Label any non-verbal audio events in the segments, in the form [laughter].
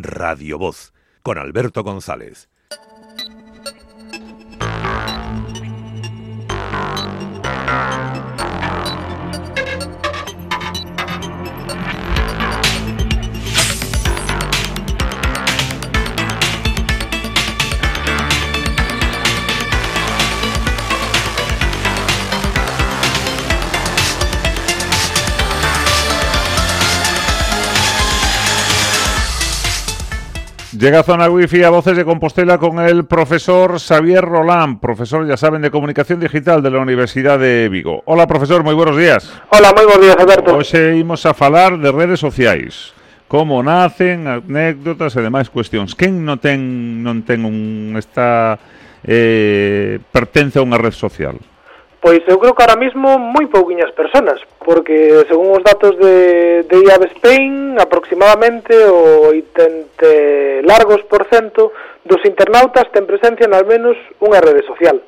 Radio Voz, con Alberto González. Llega a Zona Wi-Fi a Voces de Compostela con el profesor Xavier Rolán, profesor, ya saben, de Comunicación Digital de la Universidad de Vigo. Hola, profesor, moi buenos días. Hola, moi buenos días, Alberto. Hoxe imos a falar de redes sociais. Como nacen, anécdotas e demais cuestións. Quen non ten, non ten un... está... Eh, pertence a unha red social? Pois eu creo que ahora mismo moi pouquiñas personas, porque según os datos de, de IAB Spain, aproximadamente o 80 largos por cento dos internautas ten presencia en al menos unha rede social.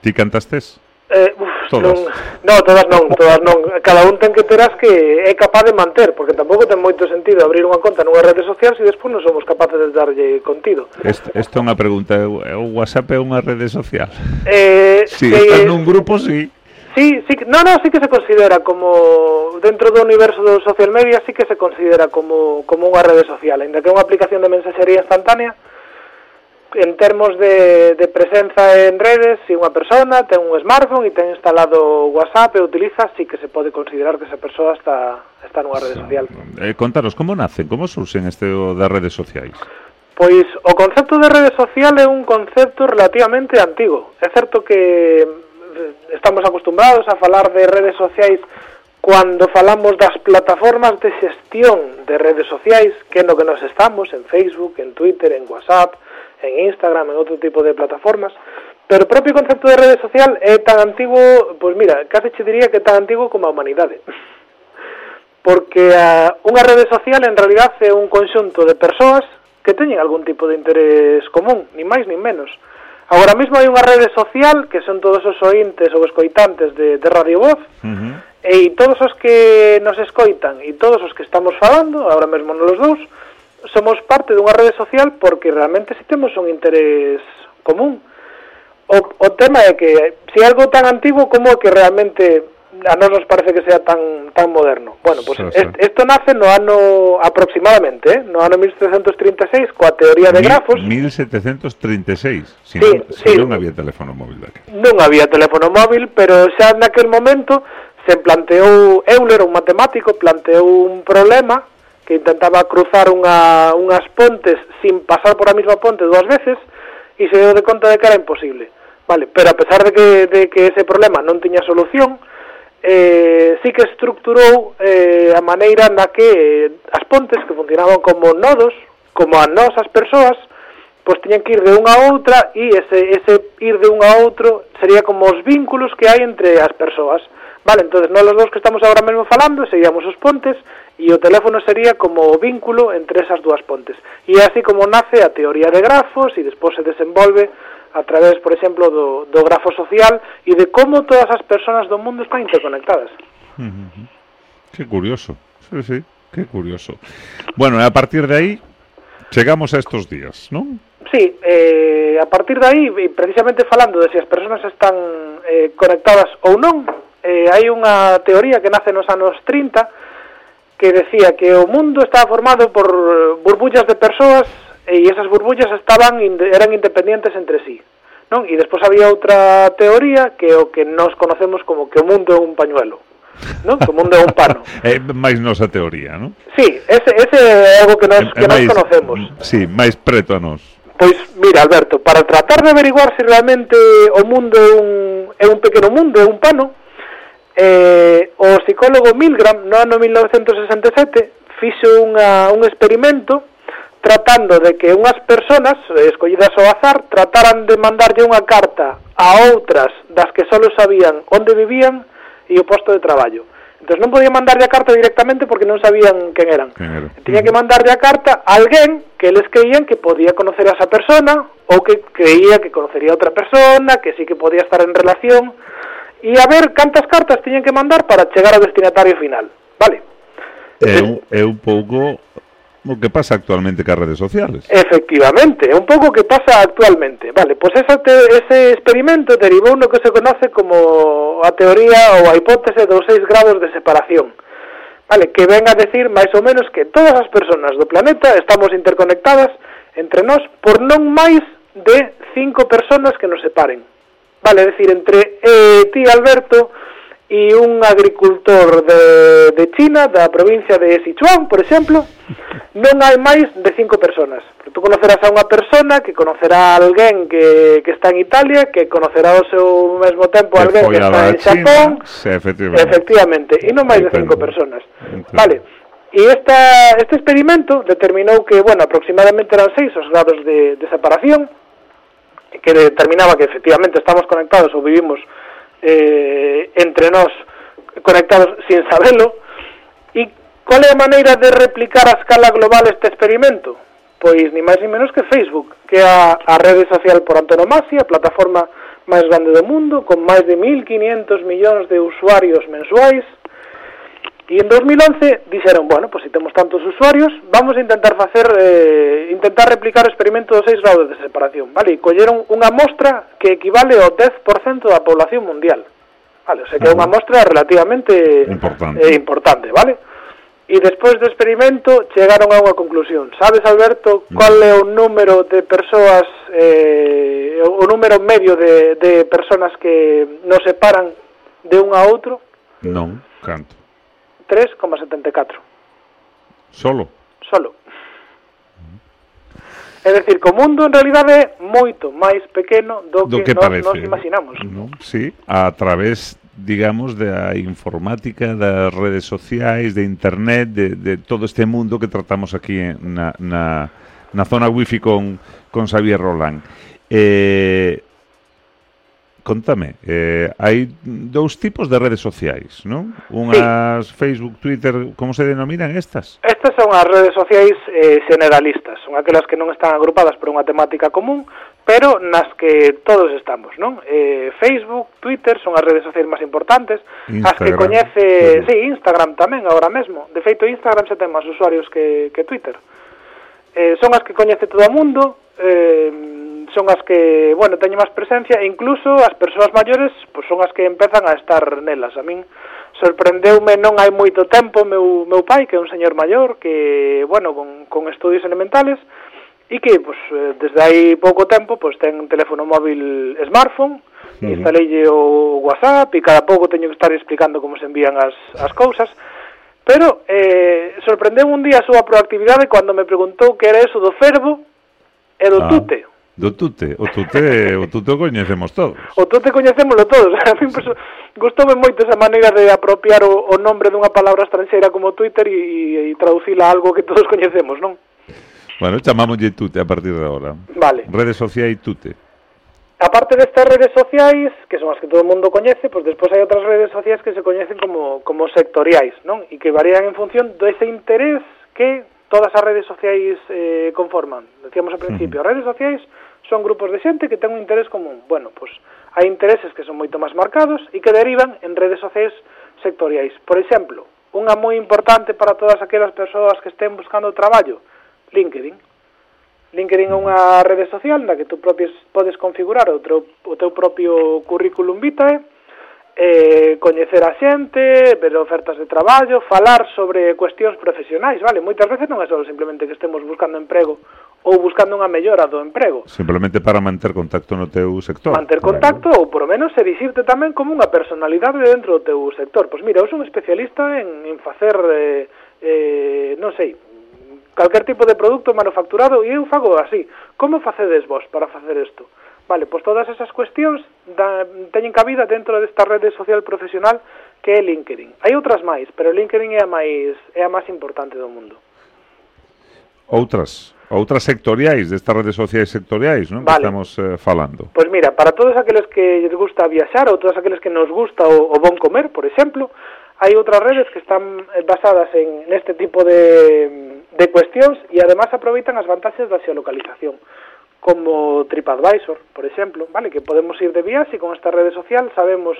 Ti cantastes? Eh, uf, Todas. Non, no, todas non, todas non. Cada un ten que ter as que é capaz de manter, porque tampouco ten moito sentido abrir unha conta nunha rede social se despois non somos capaces de darlle contido. Isto é unha pregunta, o WhatsApp é unha rede social? Eh, si, eh, sí, estás nun grupo, si. Sí. Sí, sí, no, no, sí que se considera como dentro do universo do social media sí que se considera como como unha rede social, ainda que é unha aplicación de mensaxería instantánea, en termos de, de presenza en redes, se si unha persona ten un smartphone e ten instalado WhatsApp e utiliza, sí que se pode considerar que esa persoa está, está nunha rede social. Eh, contaros, como nacen, como surxen este das redes sociais? Pois o concepto de rede social é un concepto relativamente antigo. É certo que eh, estamos acostumbrados a falar de redes sociais cando falamos das plataformas de xestión de redes sociais, que é no que nos estamos, en Facebook, en Twitter, en WhatsApp, en Instagram, en outro tipo de plataformas, pero o propio concepto de rede social é tan antigo, pois mira, case che diría que é tan antigo como a humanidade. [laughs] Porque ah, a, unha rede social en realidad é un conxunto de persoas que teñen algún tipo de interés común, ni máis ni menos. Agora mesmo hai unha rede social que son todos os ointes ou escoitantes de, de Radio Voz uh -huh. e todos os que nos escoitan e todos os que estamos falando, agora mesmo nos dous, somos parte dunha rede social porque realmente si temos un interés común. O, o tema é que se algo tan antigo como é que realmente a nós nos parece que sea tan tan moderno. Bueno, pues sí, sí. esto nace no ano aproximadamente, eh, no ano 1736 coa teoría de Mil, grafos. 1736, si sí, non, si sí. non había teléfono móvil daquela. Non había teléfono móvil, pero xa naquel momento se planteou Euler, un matemático, planteou un problema que intentaba cruzar unha, unhas pontes sin pasar por a mesma ponte dúas veces e se deu de conta de que era imposible. Vale, pero a pesar de que, de que ese problema non tiña solución, eh, sí que estructurou eh, a maneira na que eh, as pontes que funcionaban como nodos, como a nós as persoas, pois tiñan que ir de unha a outra e ese, ese ir de un a outro sería como os vínculos que hai entre as persoas. Vale, entonces nós dos que estamos agora mesmo falando seríamos os pontes e o teléfono sería como o vínculo entre esas dúas pontes. E é así como nace a teoría de grafos e despois se desenvolve a través, por exemplo, do, do grafo social e de como todas as persoas do mundo están interconectadas. Mm. Que curioso, sí, sí, que curioso. Bueno, a partir de aí chegamos a estos días, non? Sí, eh, a partir de aí, precisamente falando de se si as persoas están eh, conectadas ou non, eh, hai unha teoría que nace nos anos 30 que decía que o mundo estaba formado por burbullas de persoas e esas burbullas estaban eran independientes entre sí. Non? E despois había outra teoría que o que nós conocemos como que o mundo é un pañuelo. Non? Que o mundo é un pano. [laughs] É máis nosa teoría, non? Sí, ese, ese é algo que nós, que é máis, nós conocemos. Sí, máis preto a nós. Pois, mira, Alberto, para tratar de averiguar se realmente o mundo é un, é un pequeno mundo, é un pano, eh, o psicólogo Milgram no ano 1967 fixo unha, un experimento tratando de que unhas persoas eh, escollidas ao azar trataran de mandarlle unha carta a outras das que só sabían onde vivían e o posto de traballo. Entón non podía mandarlle a carta directamente porque non sabían quen eran. Quen era. Tiña que mandarlle a carta a alguén que eles creían que podía conocer a esa persona ou que creía que conocería a outra persona, que sí que podía estar en relación e a ver cantas cartas tiñen que mandar para chegar ao destinatario final, vale? É un, é un pouco o que pasa actualmente cas redes sociales. Efectivamente, é un pouco o que pasa actualmente. Vale, pois esa te, ese experimento derivou no que se conoce como a teoría ou a hipótese dos seis grados de separación. Vale, que ven a decir máis ou menos que todas as persoas do planeta estamos interconectadas entre nós por non máis de cinco personas que nos separen vale decir entre eh, ti Alberto e un agricultor de, de China, da provincia de Sichuan, por exemplo, non hai máis de cinco personas. Tú conocerás a unha persona que conocerá a alguén que, que está en Italia, que conocerá ao seu mesmo tempo a alguén que está en Xapón. Sí, efectivamente. efectivamente. E non máis de cinco personas. Vale. E esta, este experimento determinou que, bueno, aproximadamente eran seis os grados de, de separación, que determinaba que efectivamente estamos conectados ou vivimos eh, entre nós conectados sin sabelo e cal é a maneira de replicar a escala global este experimento? Pois ni máis ni menos que Facebook, que é a, a rede social por antonomasia, a plataforma máis grande do mundo, con máis de 1.500 millóns de usuarios mensuais, E en 2011 dixeron, bueno, pois pues, se temos tantos usuarios, vamos a intentar facer eh, intentar replicar o experimento dos 6 graus de separación, vale? E colleron unha mostra que equivale ao 10% da población mundial. Vale, o sea que é unha mostra relativamente importante, eh, importante vale? E despois do experimento chegaron a unha conclusión. Sabes, Alberto, mm. cal é o número de persoas eh, o número medio de, de personas que nos separan de un a outro? Non, canto 3,74. Solo? Solo. É dicir, que o mundo en realidad é moito máis pequeno do, do que, que nos, parece. nos imaginamos. No, sí, a través digamos, da informática, das redes sociais, de internet, de, de todo este mundo que tratamos aquí na, na, na zona wifi con, con Xavier Roland. Eh, contame, eh, hai dous tipos de redes sociais, non? Unhas sí. Facebook, Twitter, como se denominan estas? Estas son as redes sociais eh, generalistas, son aquelas que non están agrupadas por unha temática común, pero nas que todos estamos, non? Eh, Facebook, Twitter son as redes sociais máis importantes, Instagram, as que coñece, claro. sí, Instagram tamén agora mesmo. De feito, Instagram xa ten máis usuarios que, que Twitter. Eh, son as que coñece todo o mundo, eh, son as que, bueno, teñen máis presencia e incluso as persoas maiores pois son as que empezan a estar nelas. A min sorprendeume non hai moito tempo meu, meu pai, que é un señor maior, que, bueno, con, con estudios elementales, e que pues, desde hai pouco tempo pues, ten un teléfono móvil smartphone uh -huh. instalei o WhatsApp e cada pouco teño que estar explicando como se envían as, as cousas pero eh, sorprendeu un día a súa proactividade cando me preguntou que era eso do fervo e do ah. tute do tute. O tute, o tute o coñecemos todos. O tute coñecémoslo todos. [laughs] A min pues, gustoume moito esa maneira de apropiar o, o nombre dunha palabra estranxeira como Twitter e, e traducila a algo que todos coñecemos, non? Bueno, chamámoslle tute a partir de agora. Vale. Redes sociais tute. A parte destas redes sociais, que son as que todo o mundo coñece, pois despois hai outras redes sociais que se coñecen como, como sectoriais, non? E que varían en función do ese interés que todas as redes sociais eh, conforman. Decíamos ao principio, as redes sociais son grupos de xente que ten un interés común. Bueno, pois hai intereses que son moito máis marcados e que derivan en redes sociais sectoriais. Por exemplo, unha moi importante para todas aquelas persoas que estén buscando traballo, LinkedIn. LinkedIn é unha rede social na que tú propios podes configurar o teu, o teu propio currículum vitae eh, coñecer a xente, ver ofertas de traballo, falar sobre cuestións profesionais, vale? Moitas veces non é só simplemente que estemos buscando emprego ou buscando unha mellora do emprego. Simplemente para manter contacto no teu sector. Manter contacto ou por menos erixirte tamén como unha personalidade dentro do teu sector. Pois mira, eu son especialista en, en facer, eh, eh, non sei, calquer tipo de produto manufacturado e eu fago así. Como facedes vos para facer isto? Vale, pois todas esas cuestións da, teñen cabida dentro desta rede social profesional que é LinkedIn. Hai outras máis, pero LinkedIn é a máis é a máis importante do mundo. Outras outras sectoriais, destas redes sociais sectoriais, non? Vale. Que estamos eh, falando. Pois mira, para todos aqueles que lles gusta viaxar ou todos aqueles que nos gusta o, o bon comer, por exemplo, hai outras redes que están eh, basadas en neste tipo de, de cuestións e además aproveitan as vantaxes da xeolocalización. localización como TripAdvisor, por exemplo, vale, que podemos ir de viaxe e con esta rede social sabemos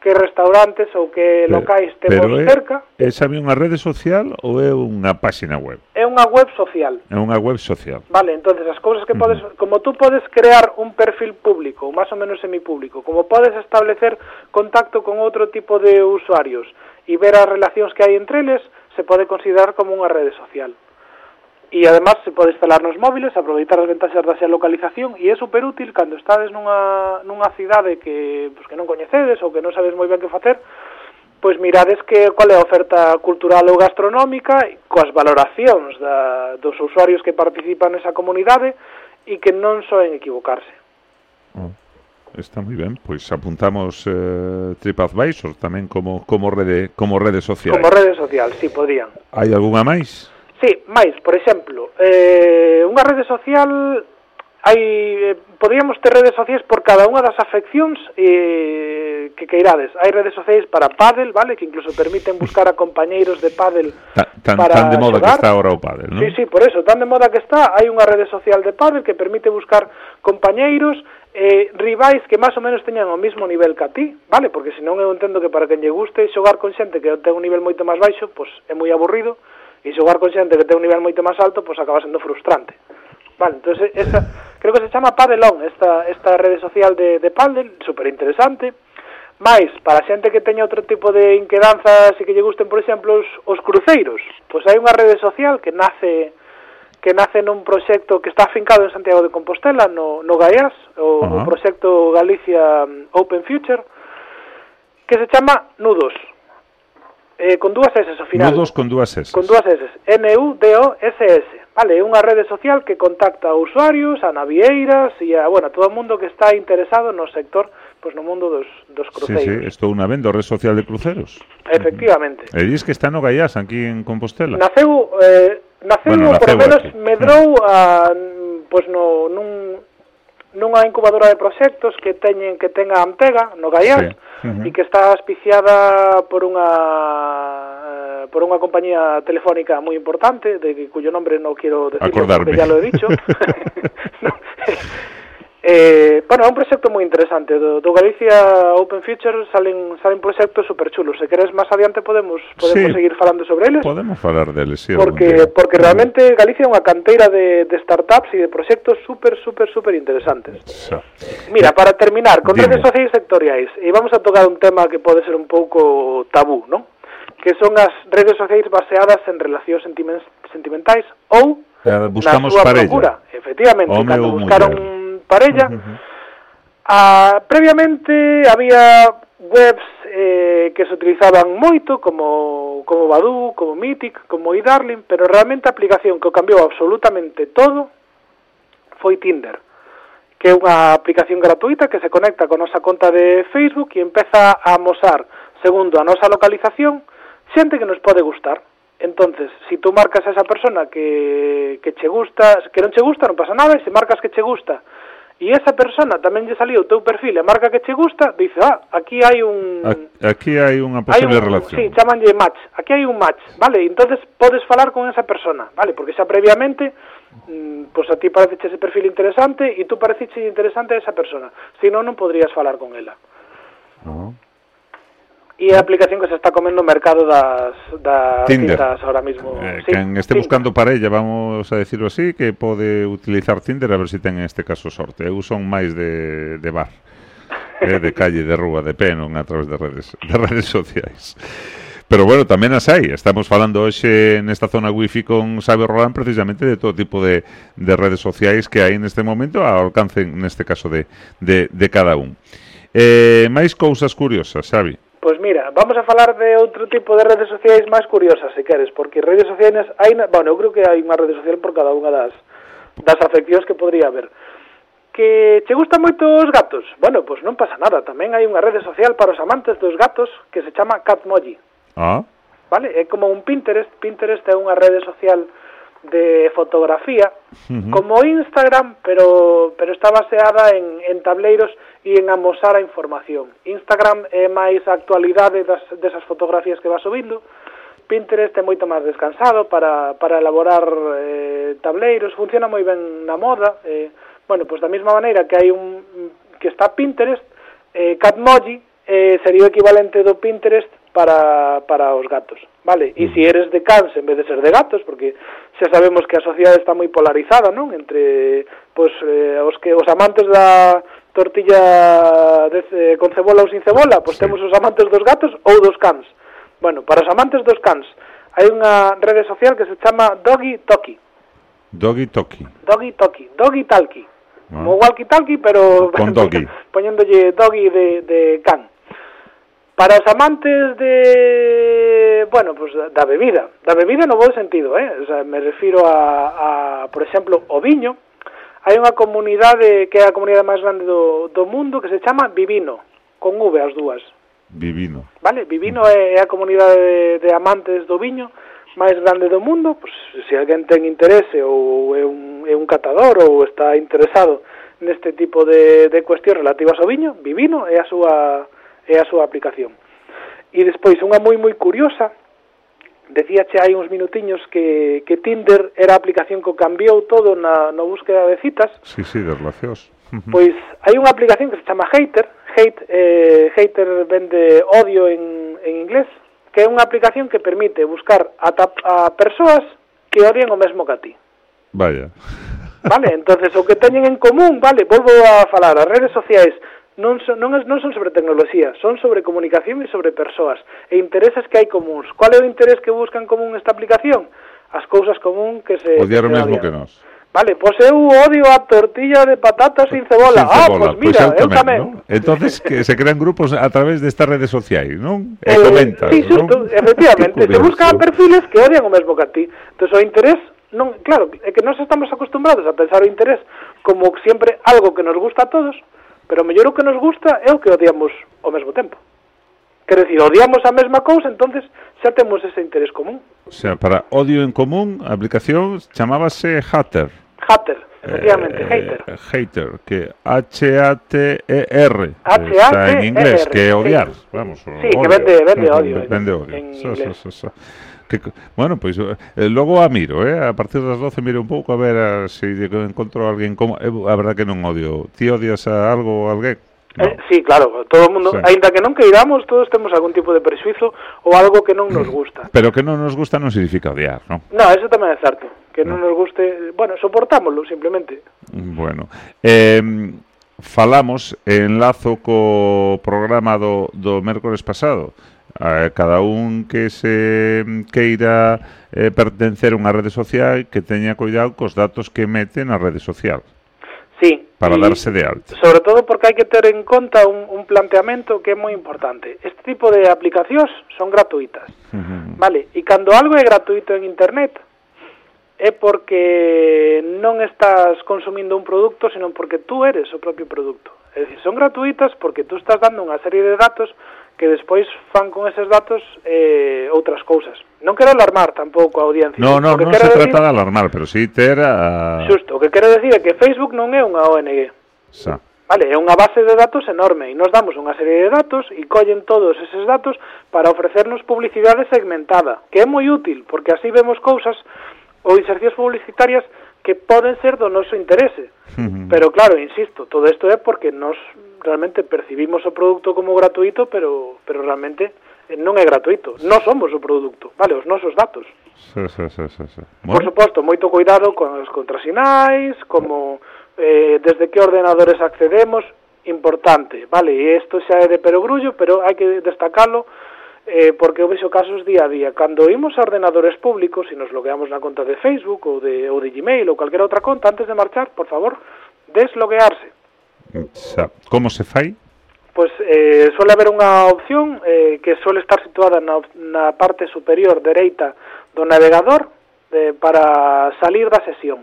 que restaurantes ou que locais temos pero é, cerca. É sabe unha rede social ou é unha páxina web? É unha web social. É unha web social. Vale, entonces as cousas que podes, uh -huh. como tú podes crear un perfil público, ou máis ou menos semipúblico, como podes establecer contacto con outro tipo de usuarios e ver as relacións que hai entre eles, se pode considerar como unha rede social. E además se pode instalar nos móviles, aproveitar as ventaxas da xa localización e é super útil cando estades nunha, nunha cidade que, pues, que non coñecedes ou que non sabes moi ben que facer, pois mirades que qual é a oferta cultural ou gastronómica coas valoracións da, dos usuarios que participan nesa comunidade e que non soen equivocarse. Oh, está moi ben, pois apuntamos eh, TripAdvisor tamén como como rede como rede social. Como rede social, si sí, podían. Hai algunha máis? Sí, máis, por exemplo, eh, unha rede social hai eh, podríamos ter redes sociais por cada unha das afeccións eh, que queirades. Hai redes sociais para pádel, vale, que incluso permiten buscar a compañeiros de pádel Ta, tan, para tan de moda xogar. que está agora o pádel, non? Sí, sí, por eso, tan de moda que está, hai unha rede social de pádel que permite buscar compañeiros eh, rivais que máis ou menos teñan o mesmo nivel que a ti, vale? Porque senón eu entendo que para quen lle guste xogar con xente que ten un nivel moito máis baixo, pois é moi aburrido, e xogar con xente que ten un nivel moito máis alto, pois acaba sendo frustrante. Vale, entonces esta, creo que se chama Padelón, esta, esta rede social de, de Padel, super interesante, Mais, para xente que teña outro tipo de inquedanzas e que lle gusten, por exemplo, os, os cruceiros, pois hai unha rede social que nace que nace nun proxecto que está afincado en Santiago de Compostela, no, no Gaiás, o, uh -huh. o proxecto Galicia um, Open Future, que se chama Nudos eh, con dúas S ao final. Nudos con dúas S. Con dúas S. N-U-D-O-S-S. Vale, é unha rede social que contacta a usuarios, a navieiras e a, bueno, a todo o mundo que está interesado no sector pois no mundo dos, dos cruceiros. Sí, sí, estou unha vendo, red social de cruceros. Efectivamente. E dis que está no Gaiás, aquí en Compostela. Naceu, eh, naceu, bueno, naceu por menos, aquí. medrou a, pois no, nun, nunha incubadora de proxectos que teñen que tenga Antega no Gaián sí. uh -huh. e que está auspiciada por unha eh, por unha compañía telefónica moi importante de cuyo nombre non quero decir porque ya lo he dicho [laughs] [laughs] [laughs] no, Eh, bueno, é un proxecto moi interesante do, do Galicia Open Future salen salen proxectos super chulos. Se queres máis adiante podemos podemos sí, seguir falando sobre eles. Podemos falar deles, sí. Porque porque realmente Galicia é unha canteira de, de startups e de proxectos super super super interesantes. So. Mira, para terminar, con Dime. redes sociais sectoriais, e vamos a tocar un tema que pode ser un pouco tabú, non? Que son as redes sociais baseadas en relacións sentimentais ou eh, buscamos na súa parella. procura. Efectivamente, Home cando buscaron muller parella. Uh -huh. ah, previamente había webs eh, que se utilizaban moito como como Badu, como Mythic, como eDarling, pero realmente a aplicación que o cambiou absolutamente todo foi Tinder que é unha aplicación gratuita que se conecta con nosa conta de Facebook e empeza a amosar, segundo a nosa localización, xente que nos pode gustar. Entonces, si tú marcas a esa persona que, que che gusta, que non che gusta, non pasa nada, e se marcas que che gusta e esa persona tamén lle saliu o teu perfil e marca que che gusta, dice, ah, aquí hai un... Aquí hai unha posible un, relación. Sí, chamanlle match. Aquí hai un match, vale? entonces podes falar con esa persona, vale? Porque xa previamente, mm, pois pues a ti parece ese perfil interesante e tú parece interesante a esa persona. Si non, non podrías falar con ela. Uh -huh. E a aplicación que se está comendo o mercado das, das Tinder. citas ahora mismo. Eh, sí, quen este Tinder. buscando parella, vamos a decirlo así, que pode utilizar Tinder a ver se si ten este caso sorte. Eu son máis de, de bar, eh, de calle, de rúa, de pé, non a través de redes, de redes sociais. Pero bueno, tamén as hai. Estamos falando hoxe nesta zona wifi con Xavi Roland precisamente de todo tipo de, de redes sociais que hai neste momento ao alcance, neste caso, de, de, de cada un. Eh, máis cousas curiosas, Xavi. Pois mira, vamos a falar de outro tipo de redes sociais máis curiosas, se queres, porque redes sociais hai, na... bueno, eu creo que hai unha rede social por cada unha das das afeccións que podría haber. Que che gustan moito os gatos? Bueno, pois non pasa nada, tamén hai unha rede social para os amantes dos gatos que se chama Catmoji. Ah. Vale, é como un Pinterest, Pinterest é unha rede social de fotografía, uh -huh. como Instagram, pero pero está baseada en en tableiros e en amosar a información. Instagram é máis a actualidade das, desas fotografías que va subindo, Pinterest é moito máis descansado para, para elaborar eh, tableiros, funciona moi ben na moda, eh, bueno, pois da mesma maneira que hai un que está Pinterest, eh, Catmoji eh, sería o equivalente do Pinterest para, para os gatos, vale? E se mm. eres de cans en vez de ser de gatos, porque xa sabemos que a sociedade está moi polarizada, non? Entre pois, eh, os que os amantes da tortilla de, eh, con cebola ou sin cebola, pois temos os amantes dos gatos ou dos cans. Bueno, para os amantes dos cans, hai unha rede social que se chama Doggy Toki. Doggy Toki. Doggy Toki, Doggy Talki. Ah. O walkie talkie, pero con doggy. [laughs] poñéndolle doggy de, de can. Para os amantes de, bueno, pues da bebida, da bebida no bo sentido, eh? O sea, me refiro a, a por exemplo, o viño. Hai unha comunidade que é a comunidade máis grande do, do mundo que se chama Vivino, con V as dúas. Vivino. Vale, Vivino é, é a comunidade de, de amantes do viño máis grande do mundo, pues, se alguén ten interese ou é un, é un catador ou está interesado neste tipo de, de cuestións relativas ao viño, Vivino é a súa é a súa aplicación. E despois, unha moi moi curiosa, decíache hai uns minutiños que, que Tinder era a aplicación que cambiou todo na, na búsqueda de citas. Sí, sí, de relacións. Pois hai unha aplicación que se chama Hater, Hate, eh, Hater vende odio en, en inglés, que é unha aplicación que permite buscar a, a persoas que odien o mesmo que a ti. Vaya. Vale, entonces o que teñen en común, vale, volvo a falar, as redes sociais non son, non, non son sobre tecnoloxía, son sobre comunicación e sobre persoas e intereses que hai comuns. Qual é o interés que buscan común esta aplicación? As cousas común que se... Odiar o mesmo que nós. Vale, pois eu odio a tortilla de patatas sin cebola. Sin cebola. Ah, pois pues mira, pois eu tamén. Tamén. ¿no? Entonces que se crean grupos a través destas redes sociais, non? E eh, comentas, sí, non? Tú, efectivamente, se buscan perfiles que odian o mesmo que a ti. Entón, o interés non, claro, é que nós estamos acostumbrados a pensar o interés como sempre algo que nos gusta a todos, pero mellor o que nos gusta é o que odiamos ao mesmo tempo. Quer decir, odiamos a mesma cousa, entonces xa temos ese interés común. O sea, para odio en común, a aplicación chamábase Hatter. Hatter, eh, efectivamente, eh, Hater. Hater, que H-A-T-E-R. H-A-T-E-R. Está en inglés, que odiar, vamos. Sí, que vende, vende odio. Vende odio. En, en inglés. Que, bueno, pois eh, eh, logo a miro, eh? A partir das 12 miro un pouco a ver a, se encontro encontro alguén como... Eh, a verdad que non odio. Ti odias a algo ou alguén? Eh, no. Eh, sí, claro, todo o mundo, sí. aínda que non queiramos, todos temos algún tipo de prexuizo ou algo que non nos mm. gusta. Pero que non nos gusta non significa odiar, non? No, eso tamén é certo, que no. non nos guste, bueno, soportámoslo simplemente. Mm, bueno, eh, falamos en lazo co programa do, do mércores pasado, a cada un que se queira eh, pertencer a unha rede social que teña cuidado cos datos que mete na rede social. Sí. Para y, darse de alta. Sobre todo porque hai que ter en conta un, un planteamento que é moi importante. Este tipo de aplicacións son gratuitas. Uh -huh. Vale, e cando algo é gratuito en internet é porque non estás consumindo un produto, senón porque tú eres o propio produto. É dicir, son gratuitas porque tú estás dando unha serie de datos que despois fan con eses datos eh, outras cousas. Non quero alarmar tampouco a audiencia. No, no, non se decir, trata de alarmar, pero sí ter a... Xusto, o que quero decir é que Facebook non é unha ONG. Sa. Vale, é unha base de datos enorme e nos damos unha serie de datos e collen todos eses datos para ofrecernos publicidade segmentada, que é moi útil, porque así vemos cousas ou insercións publicitarias que poden ser do noso interese. Uh -huh. Pero claro, insisto, todo isto é porque nos realmente percibimos o produto como gratuito, pero pero realmente eh, non é gratuito. Non somos o produto, vale, os nosos datos. Sí, sí, sí, sí, sí. Bueno. Por suposto, moito cuidado con os contrasinais, como eh, desde que ordenadores accedemos, importante, vale, e isto xa é de perogrullo, pero hai que destacalo, eh, porque eu vexo casos día a día. Cando imos a ordenadores públicos, e nos logueamos na conta de Facebook ou de, ou de Gmail ou calquera outra conta, antes de marchar, por favor, desloguearse. Xa. Como se fai? Pois eh, suele haber unha opción eh, que suele estar situada na, na parte superior dereita do navegador eh, para salir da sesión.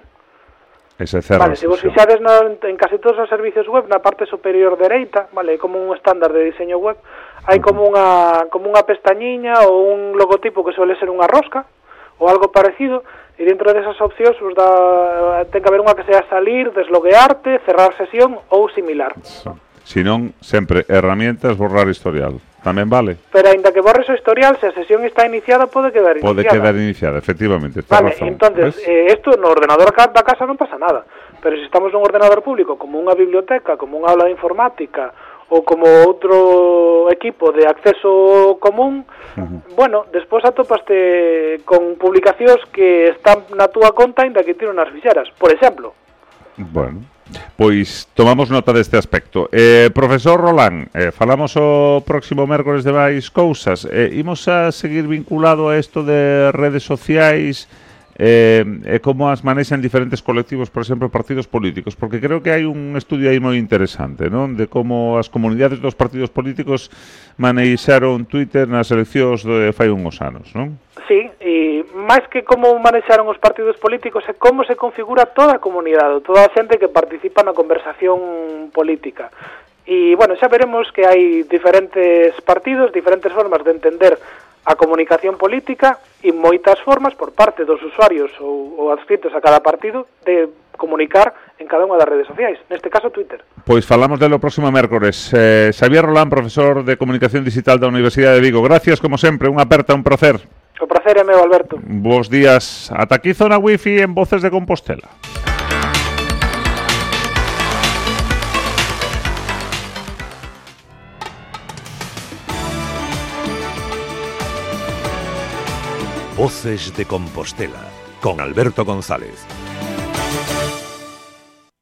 Ese cerro vale, se vos fixades no, en casi todos os servicios web, na parte superior dereita, vale, como un estándar de diseño web, hai como unha como unha pestañiña ou un logotipo que suele ser unha rosca ou algo parecido e dentro desas opcións os da, ten que haber unha que sea salir, desloguearte, cerrar sesión ou similar. Sinón, sempre, herramientas, borrar historial. Tamén vale. Pero aínda que borres o historial, se a sesión está iniciada, pode quedar iniciada. Pode quedar iniciada, efectivamente. Está vale, razón. entonces, ¿ves? eh, esto no ordenador da casa non pasa nada. Pero se si estamos nun ordenador público, como unha biblioteca, como unha aula de informática, ou como outro equipo de acceso común, uh -huh. bueno, despois atopaste con publicacións que están na túa conta ainda que tiro nas fixeras, por exemplo. Bueno, pois tomamos nota deste aspecto. Eh, profesor Roland, eh, falamos o próximo mércores de máis cousas. Eh, imos a seguir vinculado a isto de redes sociais, eh, e como as manexan diferentes colectivos, por exemplo, partidos políticos, porque creo que hai un estudio aí moi interesante, non? De como as comunidades dos partidos políticos manexaron Twitter nas eleccións de fai unhos anos, non? Sí, e máis que como manexaron os partidos políticos é como se configura toda a comunidade, toda a xente que participa na conversación política. E, bueno, xa veremos que hai diferentes partidos, diferentes formas de entender a comunicación política e moitas formas por parte dos usuarios ou, ou adscritos a cada partido de comunicar en cada unha das redes sociais, neste caso Twitter. Pois falamos delo próximo mércores. Eh, Xavier Rolán, profesor de Comunicación Digital da Universidade de Vigo. Gracias, como sempre, unha aperta, un placer. O placer é meu, Alberto. Bos días. Ata aquí Zona Wifi en Voces de Compostela. Voces de Compostela con Alberto González.